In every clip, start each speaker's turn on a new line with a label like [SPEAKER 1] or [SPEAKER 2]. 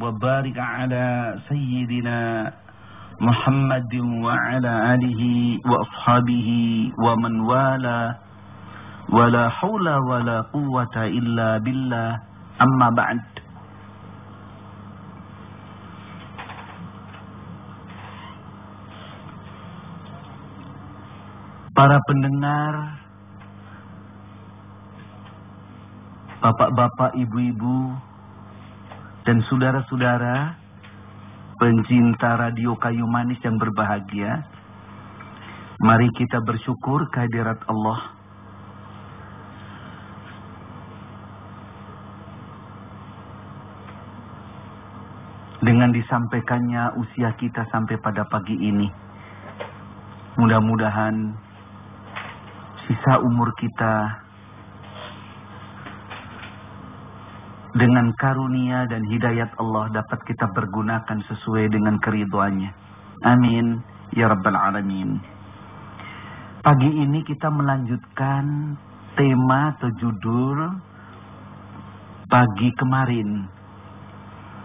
[SPEAKER 1] وبارك على سيدنا محمد وعلى آله وأصحابه ومن والاه. ولا حول ولا قوة إلا بالله. أما بعد. Para pendengar Bapak-bapak, ibu-ibu dan saudara-saudara pencinta radio kayu manis yang berbahagia. Mari kita bersyukur kehadirat Allah. Dengan disampaikannya usia kita sampai pada pagi ini. Mudah-mudahan sisa umur kita dengan karunia dan hidayat Allah dapat kita pergunakan sesuai dengan keriduannya. Amin. Ya Rabbal Alamin. Pagi ini kita melanjutkan tema atau judul pagi kemarin.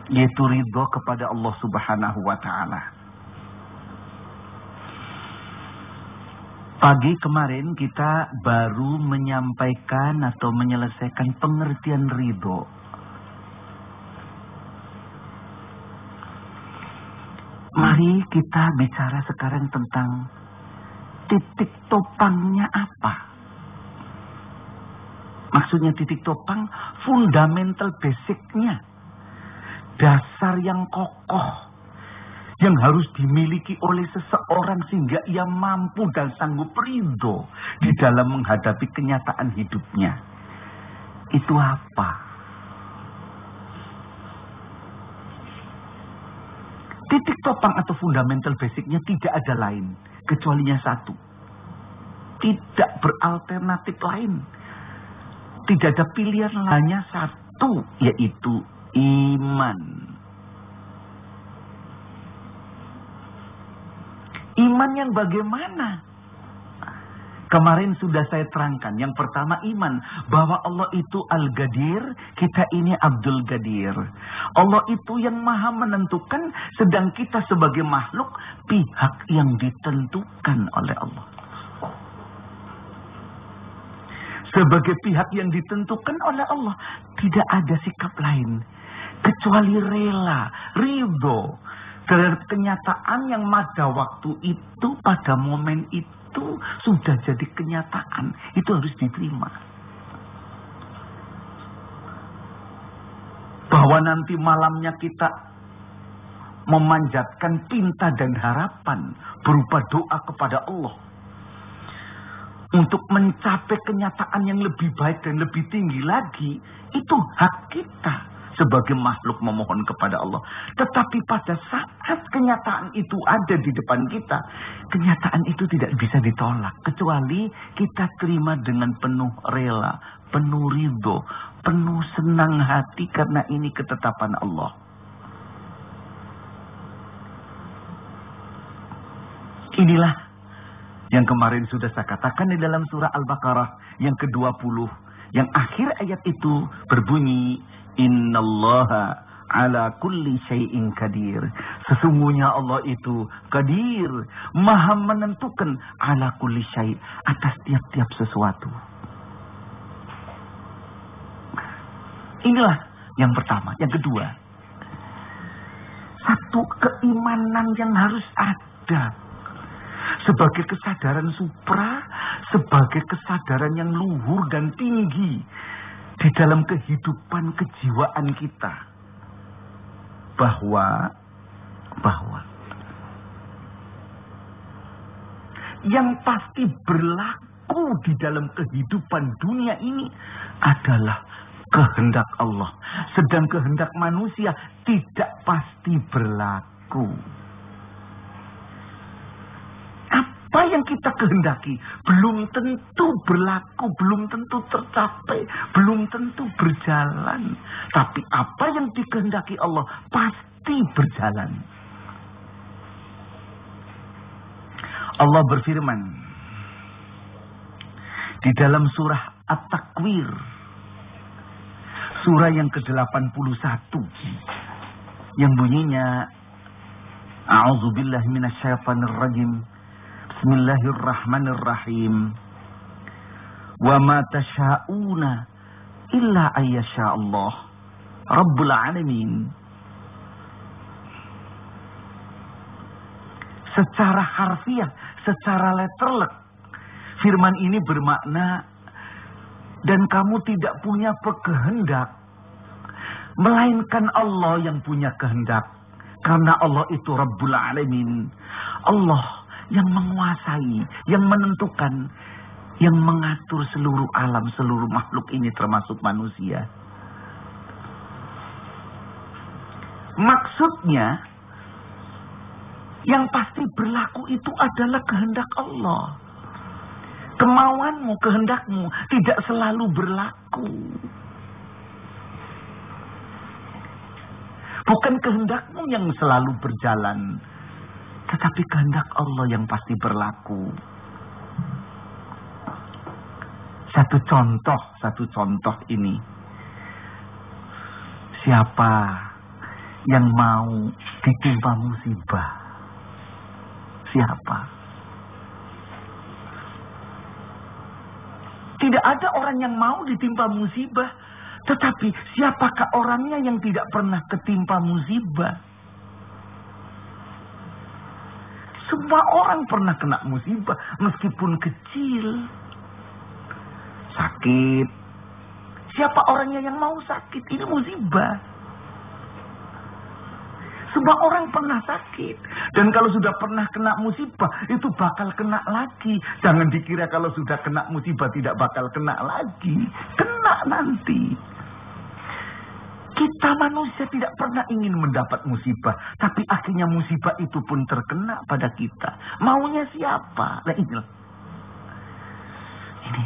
[SPEAKER 1] Yaitu ridho kepada Allah subhanahu wa ta'ala. Pagi kemarin kita baru menyampaikan atau menyelesaikan pengertian ridho Mari kita bicara sekarang tentang titik topangnya apa. Maksudnya titik topang fundamental basicnya. Dasar yang kokoh. Yang harus dimiliki oleh seseorang sehingga ia mampu dan sanggup ridho di dalam menghadapi kenyataan hidupnya. Itu apa? Titik topang atau fundamental basicnya tidak ada lain. Kecualinya satu. Tidak beralternatif lain. Tidak ada pilihan hanya satu. Yaitu iman. Iman yang bagaimana? Kemarin sudah saya terangkan. Yang pertama iman. Bahwa Allah itu Al-Gadir. Kita ini Abdul Gadir. Allah itu yang maha menentukan. Sedang kita sebagai makhluk. Pihak yang ditentukan oleh Allah. Sebagai pihak yang ditentukan oleh Allah. Tidak ada sikap lain. Kecuali rela. Ridho. Terhadap kenyataan yang pada waktu itu. Pada momen itu itu sudah jadi kenyataan. Itu harus diterima. Bahwa nanti malamnya kita memanjatkan pinta dan harapan berupa doa kepada Allah. Untuk mencapai kenyataan yang lebih baik dan lebih tinggi lagi, itu hak kita sebagai makhluk memohon kepada Allah. Tetapi pada saat kenyataan itu ada di depan kita, kenyataan itu tidak bisa ditolak. Kecuali kita terima dengan penuh rela, penuh ridho, penuh senang hati karena ini ketetapan Allah. Inilah yang kemarin sudah saya katakan di dalam surah Al-Baqarah yang ke-20. Yang akhir ayat itu berbunyi Innallaha ala kulli syai'in kadir. Sesungguhnya Allah itu kadir, maha menentukan ala kulli syai' atas tiap-tiap sesuatu. Inilah yang pertama. Yang kedua, satu keimanan yang harus ada sebagai kesadaran supra, sebagai kesadaran yang luhur dan tinggi di dalam kehidupan kejiwaan kita bahwa bahwa yang pasti berlaku di dalam kehidupan dunia ini adalah kehendak Allah. Sedang kehendak manusia tidak pasti berlaku. Apa yang kita kehendaki belum tentu berlaku, belum tentu tercapai, belum tentu berjalan. Tapi apa yang dikehendaki Allah pasti berjalan. Allah berfirman di dalam surah At-Takwir surah yang ke-81 yang bunyinya A'udzubillah minasyaitonirrajim. Bismillahirrahmanirrahim. Wa ma tasha'una illa ayyasha Allah Rabbul Alamin. Secara harfiah, secara letterlek, firman ini bermakna dan kamu tidak punya kehendak melainkan Allah yang punya kehendak karena Allah itu Rabbul Alamin Allah yang menguasai yang menentukan yang mengatur seluruh alam seluruh makhluk ini termasuk manusia maksudnya yang pasti berlaku itu adalah kehendak Allah Kemauanmu, kehendakmu tidak selalu berlaku. Bukan kehendakmu yang selalu berjalan. Tetapi kehendak Allah yang pasti berlaku. Satu contoh, satu contoh ini. Siapa yang mau ditimpa musibah? Siapa? Tidak ada orang yang mau ditimpa musibah. Tetapi siapakah orangnya yang tidak pernah ketimpa musibah? Semua orang pernah kena musibah meskipun kecil. Sakit. Siapa orangnya yang mau sakit? Ini musibah. Semua orang pernah sakit. Dan kalau sudah pernah kena musibah, itu bakal kena lagi. Jangan dikira kalau sudah kena musibah tidak bakal kena lagi. Kena nanti. Kita manusia tidak pernah ingin mendapat musibah. Tapi akhirnya musibah itu pun terkena pada kita. Maunya siapa? Nah inilah. Ini.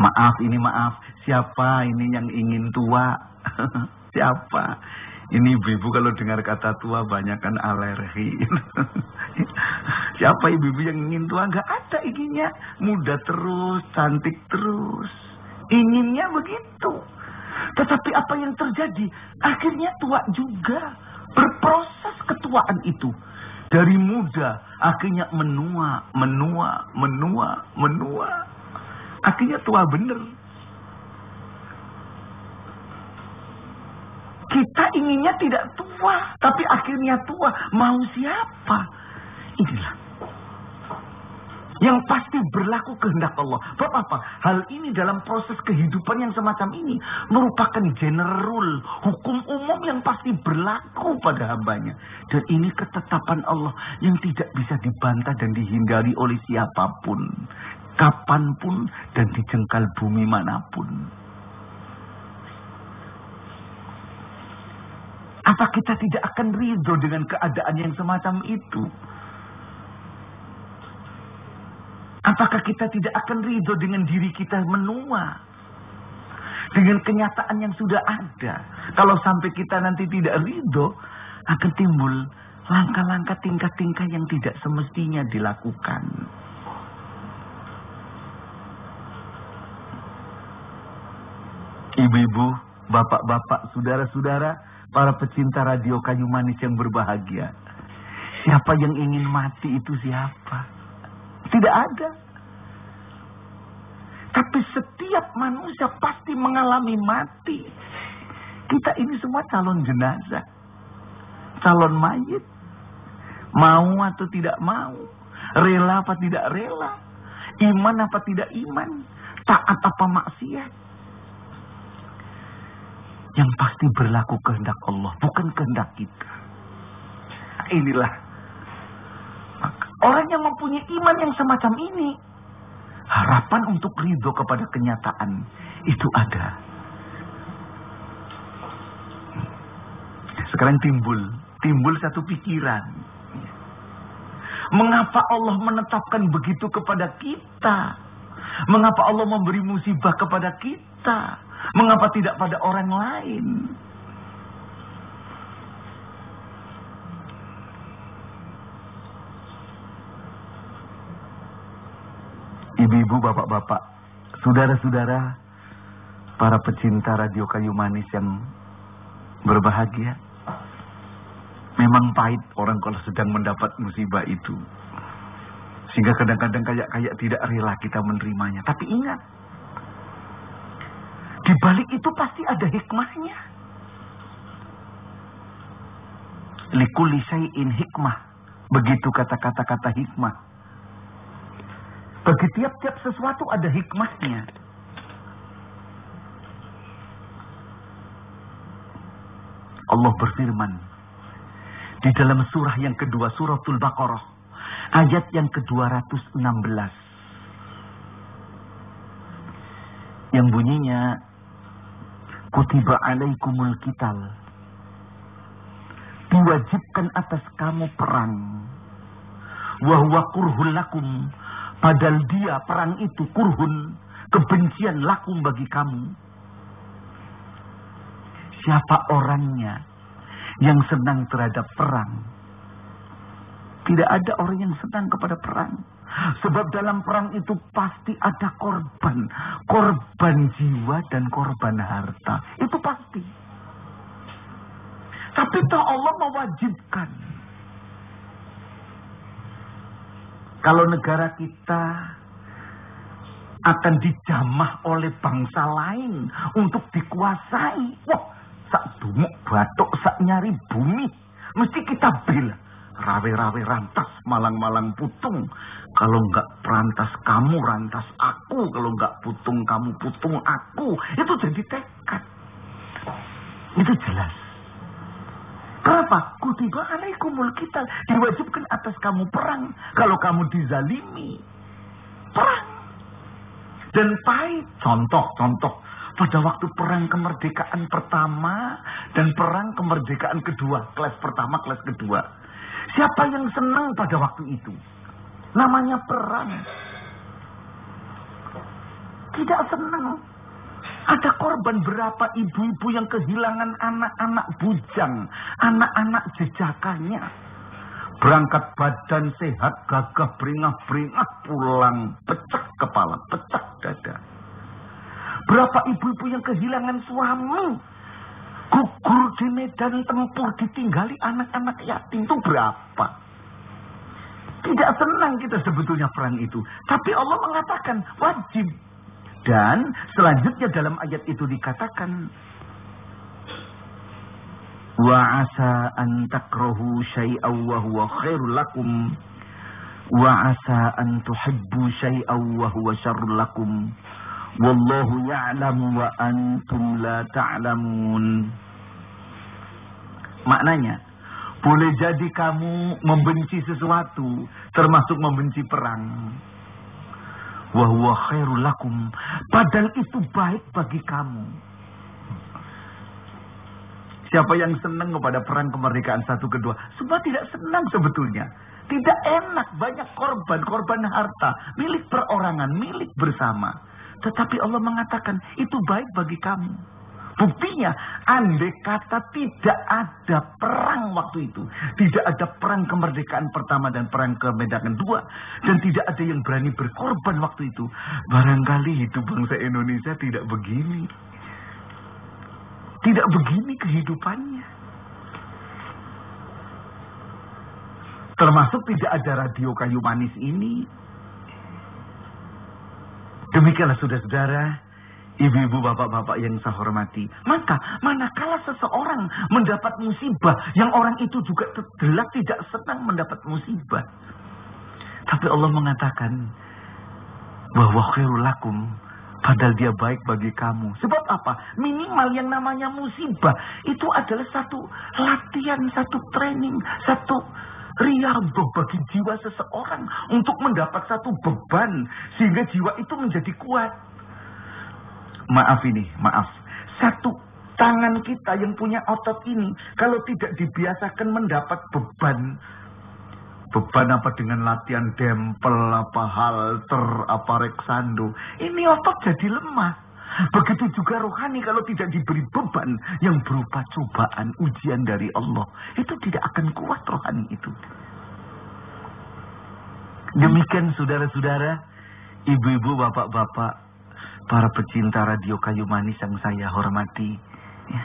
[SPEAKER 1] Maaf, ini maaf. Siapa ini yang ingin tua? Siapa? Ini ibu-ibu kalau dengar kata tua banyak kan alergi. Siapa ibu-ibu yang ingin tua? Gak ada inginnya. Muda terus, cantik terus. Inginnya begitu. Tetapi apa yang terjadi? Akhirnya tua juga. Berproses ketuaan itu. Dari muda, akhirnya menua, menua, menua, menua. Akhirnya tua bener. Kita inginnya tidak tua, tapi akhirnya tua. Mau siapa? Inilah. Yang pasti berlaku kehendak Allah. Bapak apa? Hal ini dalam proses kehidupan yang semacam ini merupakan general hukum umum yang pasti berlaku pada hambanya. Dan ini ketetapan Allah yang tidak bisa dibantah dan dihindari oleh siapa pun. Kapan pun dan di jengkal bumi mana pun. Apa kita tidak akan ridho dengan keadaan yang semacam itu? Apakah kita tidak akan ridho dengan diri kita menua? Dengan kenyataan yang sudah ada. Kalau sampai kita nanti tidak ridho, akan timbul langkah-langkah tingkah-tingkah yang tidak semestinya dilakukan. Ibu-ibu, bapak-bapak, saudara-saudara, para pecinta radio kayu manis yang berbahagia. Siapa yang ingin mati itu siapa? Tidak ada. Tapi setiap manusia pasti mengalami mati. Kita ini semua calon jenazah. Calon mayit. Mau atau tidak mau. Rela apa tidak rela. Iman apa tidak iman. Taat apa maksiat. Yang pasti berlaku kehendak Allah, bukan kehendak kita. Inilah. Orang yang mempunyai iman yang semacam ini. Harapan untuk ridho kepada kenyataan itu ada. Sekarang timbul, timbul satu pikiran. Mengapa Allah menetapkan begitu kepada kita? Mengapa Allah memberi musibah kepada kita? Mengapa tidak pada orang lain? Ibu-ibu, bapak-bapak, saudara-saudara, para pecinta radio kayu manis yang berbahagia. Memang pahit orang kalau sedang mendapat musibah itu. Sehingga kadang-kadang kayak-kayak tidak rela kita menerimanya. Tapi ingat, di balik itu pasti ada hikmahnya. Likuli syai'in hikmah. Begitu kata-kata-kata hikmah. Bagi tiap-tiap sesuatu ada hikmahnya. Allah berfirman di dalam surah yang kedua suratul Baqarah ayat yang ke-216 yang bunyinya kutiba alaikumul kital diwajibkan atas kamu perang. Wahwa kurhul lakum padahal dia perang itu kurhun kebencian lakum bagi kamu siapa orangnya yang senang terhadap perang. Tidak ada orang yang senang kepada perang. Sebab dalam perang itu pasti ada korban. Korban jiwa dan korban harta. Itu pasti. Tapi toh Allah mewajibkan. Kalau negara kita akan dijamah oleh bangsa lain untuk dikuasai. Wah, sak dumuk batuk sak nyari bumi. Mesti kita bela rawe-rawe rantas malang-malang putung. Kalau enggak perantas kamu rantas aku. Kalau enggak putung kamu putung aku. Itu jadi tekad. Itu jelas Kenapa? Kutiba alaikumul kita diwajibkan atas kamu perang. Kalau kamu dizalimi, perang. Dan pahit. Contoh, contoh pada waktu perang kemerdekaan pertama dan perang kemerdekaan kedua, kelas pertama, kelas kedua. Siapa yang senang pada waktu itu? Namanya perang. Tidak senang. Ada korban berapa ibu-ibu yang kehilangan anak-anak bujang, anak-anak jejakannya. Berangkat badan sehat, gagah, beringah-beringah, pulang, pecah kepala, pecah dada. Berapa ibu-ibu yang kehilangan suami. Gugur di medan tempur ditinggali anak-anak yatim itu berapa? Tidak senang kita sebetulnya perang itu. Tapi Allah mengatakan wajib. Dan selanjutnya dalam ayat itu dikatakan wa asa an takrahu syai'aw wa huwa khairul lakum wa asa an tuhibbu syai'aw wa huwa syarrul lakum Wallahu ya'lamu wa antum la ta'lamun. Maknanya, boleh jadi kamu membenci sesuatu, termasuk membenci perang. Wahuwa khairul lakum. Padahal itu baik bagi kamu. Siapa yang senang kepada perang kemerdekaan satu kedua? Semua tidak senang sebetulnya. Tidak enak, banyak korban, korban harta, milik perorangan, milik bersama. Tetapi Allah mengatakan itu baik bagi kamu. Buktinya, andai kata tidak ada perang waktu itu. Tidak ada perang kemerdekaan pertama dan perang kemerdekaan dua. Dan tidak ada yang berani berkorban waktu itu. Barangkali hidup bangsa Indonesia tidak begini. Tidak begini kehidupannya. Termasuk tidak ada radio kayu manis ini. Demikianlah saudara-saudara, ibu-ibu, bapak-bapak yang saya hormati. Maka manakala seseorang mendapat musibah, yang orang itu juga tergelak tidak senang mendapat musibah. Tapi Allah mengatakan bahwa khairul lakum Padahal dia baik bagi kamu. Sebab apa? Minimal yang namanya musibah. Itu adalah satu latihan, satu training, satu riado bagi jiwa seseorang untuk mendapat satu beban sehingga jiwa itu menjadi kuat. Maaf ini, maaf. Satu tangan kita yang punya otot ini kalau tidak dibiasakan mendapat beban beban apa dengan latihan dempel apa halter apa reksando ini otot jadi lemah Begitu juga rohani kalau tidak diberi beban yang berupa cobaan, ujian dari Allah. Itu tidak akan kuat rohani itu. Demikian saudara-saudara, ibu-ibu, bapak-bapak, para pecinta radio kayu manis yang saya hormati. Ya.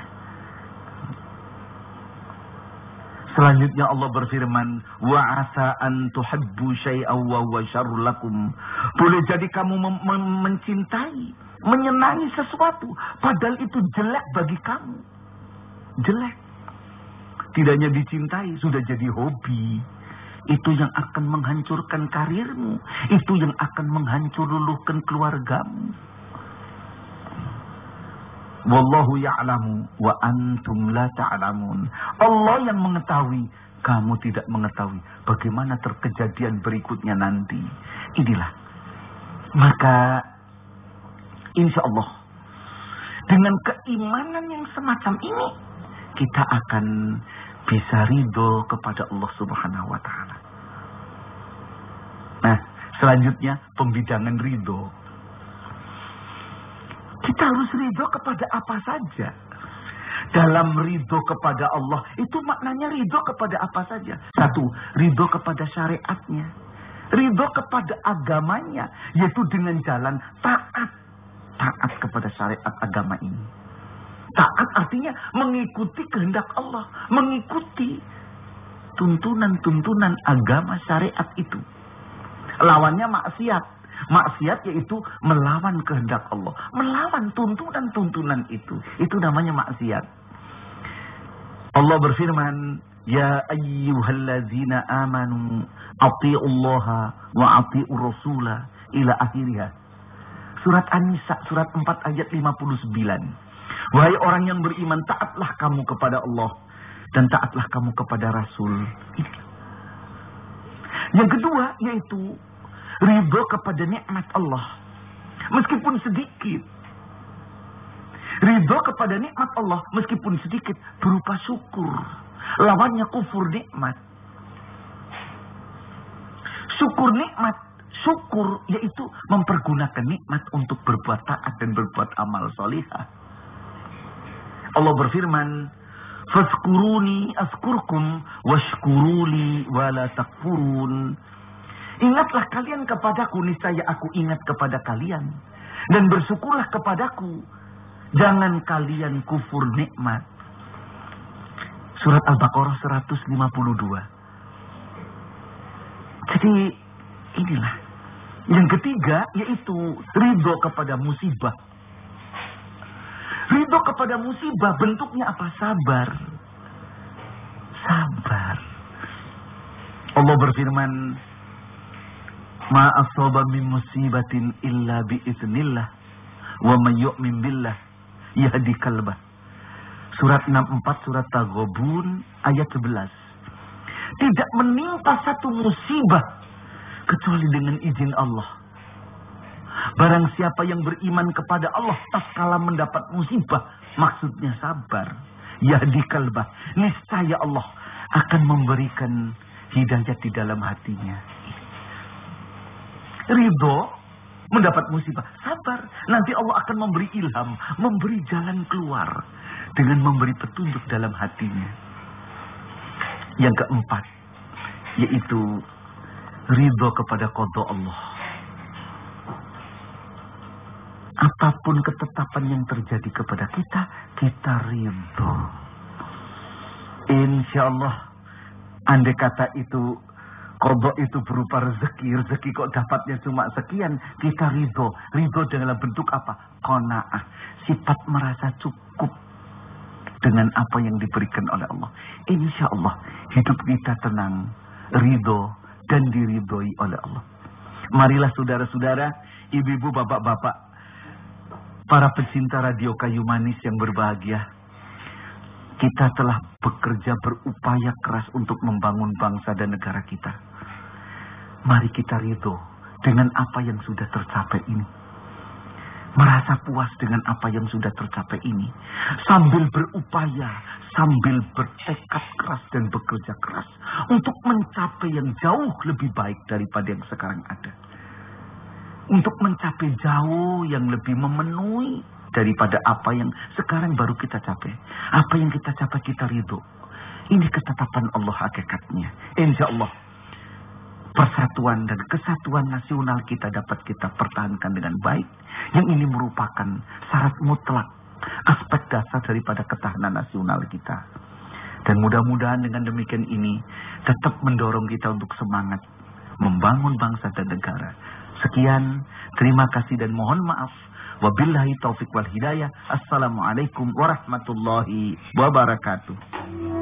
[SPEAKER 1] Selanjutnya Allah berfirman, "Wa asa an tuhibbu syai'aw wa huwa lakum." Boleh jadi kamu mencintai, menyenangi sesuatu padahal itu jelek bagi kamu. Jelek. Tidak hanya dicintai, sudah jadi hobi. Itu yang akan menghancurkan karirmu. Itu yang akan menghancur luluhkan keluargamu. Wallahu ya'lamu wa antum la ta'lamun. Allah yang mengetahui, kamu tidak mengetahui bagaimana terkejadian berikutnya nanti. Inilah. Maka insya Allah dengan keimanan yang semacam ini kita akan bisa ridho kepada Allah Subhanahu wa taala. Nah, selanjutnya pembidangan ridho. Kita harus ridho kepada apa saja. Dalam ridho kepada Allah, itu maknanya ridho kepada apa saja. Satu, ridho kepada syariatnya. Ridho kepada agamanya, yaitu dengan jalan taat. Taat kepada syariat agama ini. Taat artinya mengikuti kehendak Allah. Mengikuti tuntunan-tuntunan agama syariat itu. Lawannya maksiat. Maksiat yaitu melawan kehendak Allah. Melawan tuntunan-tuntunan itu. Itu namanya maksiat. Allah berfirman, Ya ayyuhallazina amanu ati'ullaha wa ati'ur rasula ila akhirnya. Surat An-Nisa, surat 4 ayat 59. Wahai orang yang beriman, taatlah kamu kepada Allah. Dan taatlah kamu kepada Rasul. Yang kedua, yaitu ridho kepada nikmat Allah. Meskipun sedikit. Ridho kepada nikmat Allah meskipun sedikit berupa syukur. Lawannya kufur nikmat. Syukur nikmat. Syukur yaitu mempergunakan nikmat untuk berbuat taat dan berbuat amal solihah. Allah berfirman, Faskuruni askurkum washkuruli wala takfurun. Ingatlah kalian kepadaku, niscaya aku ingat kepada kalian. Dan bersyukurlah kepadaku. Jangan kalian kufur nikmat. Surat Al-Baqarah 152. Jadi inilah. Yang ketiga yaitu ridho kepada musibah. Ridho kepada musibah bentuknya apa? Sabar. Sabar. Allah berfirman, Ma asaba min musibatin illa bi iznillah wa man yu'min billah yahdi kalbah. Surat 64 surat Taghabun ayat 11. Tidak menimpa satu musibah kecuali dengan izin Allah. Barang siapa yang beriman kepada Allah tatkala mendapat musibah, maksudnya sabar. Yahdi kalbah. Niscaya Allah akan memberikan hidayah di dalam hatinya ridho mendapat musibah. Sabar. Nanti Allah akan memberi ilham. Memberi jalan keluar. Dengan memberi petunjuk dalam hatinya. Yang keempat. Yaitu ridho kepada kodok Allah. Apa pun ketetapan yang terjadi kepada kita, kita ridho. Insya Allah, andai kata itu Kodok itu berupa rezeki. Rezeki kok dapatnya cuma sekian. Kita ridho. Ridho dalam bentuk apa? Kona'ah. Sifat merasa cukup dengan apa yang diberikan oleh Allah. Insya Allah hidup kita tenang, ridho, dan diridhoi oleh Allah. Marilah saudara-saudara, ibu-ibu, bapak-bapak, para pecinta radio kayu manis yang berbahagia. Kita telah bekerja berupaya keras untuk membangun bangsa dan negara kita. Mari kita ridho dengan apa yang sudah tercapai ini. Merasa puas dengan apa yang sudah tercapai ini. Sambil berupaya, sambil bertekad keras dan bekerja keras. Untuk mencapai yang jauh lebih baik daripada yang sekarang ada. Untuk mencapai jauh yang lebih memenuhi daripada apa yang sekarang baru kita capai. Apa yang kita capai kita ridho. Ini ketetapan Allah hakikatnya. Insya Allah persatuan dan kesatuan nasional kita dapat kita pertahankan dengan baik. Yang ini merupakan syarat mutlak aspek dasar daripada ketahanan nasional kita. Dan mudah-mudahan dengan demikian ini tetap mendorong kita untuk semangat membangun bangsa dan negara. Sekian, terima kasih dan mohon maaf. Wabillahi taufiq wal hidayah. Assalamualaikum warahmatullahi wabarakatuh.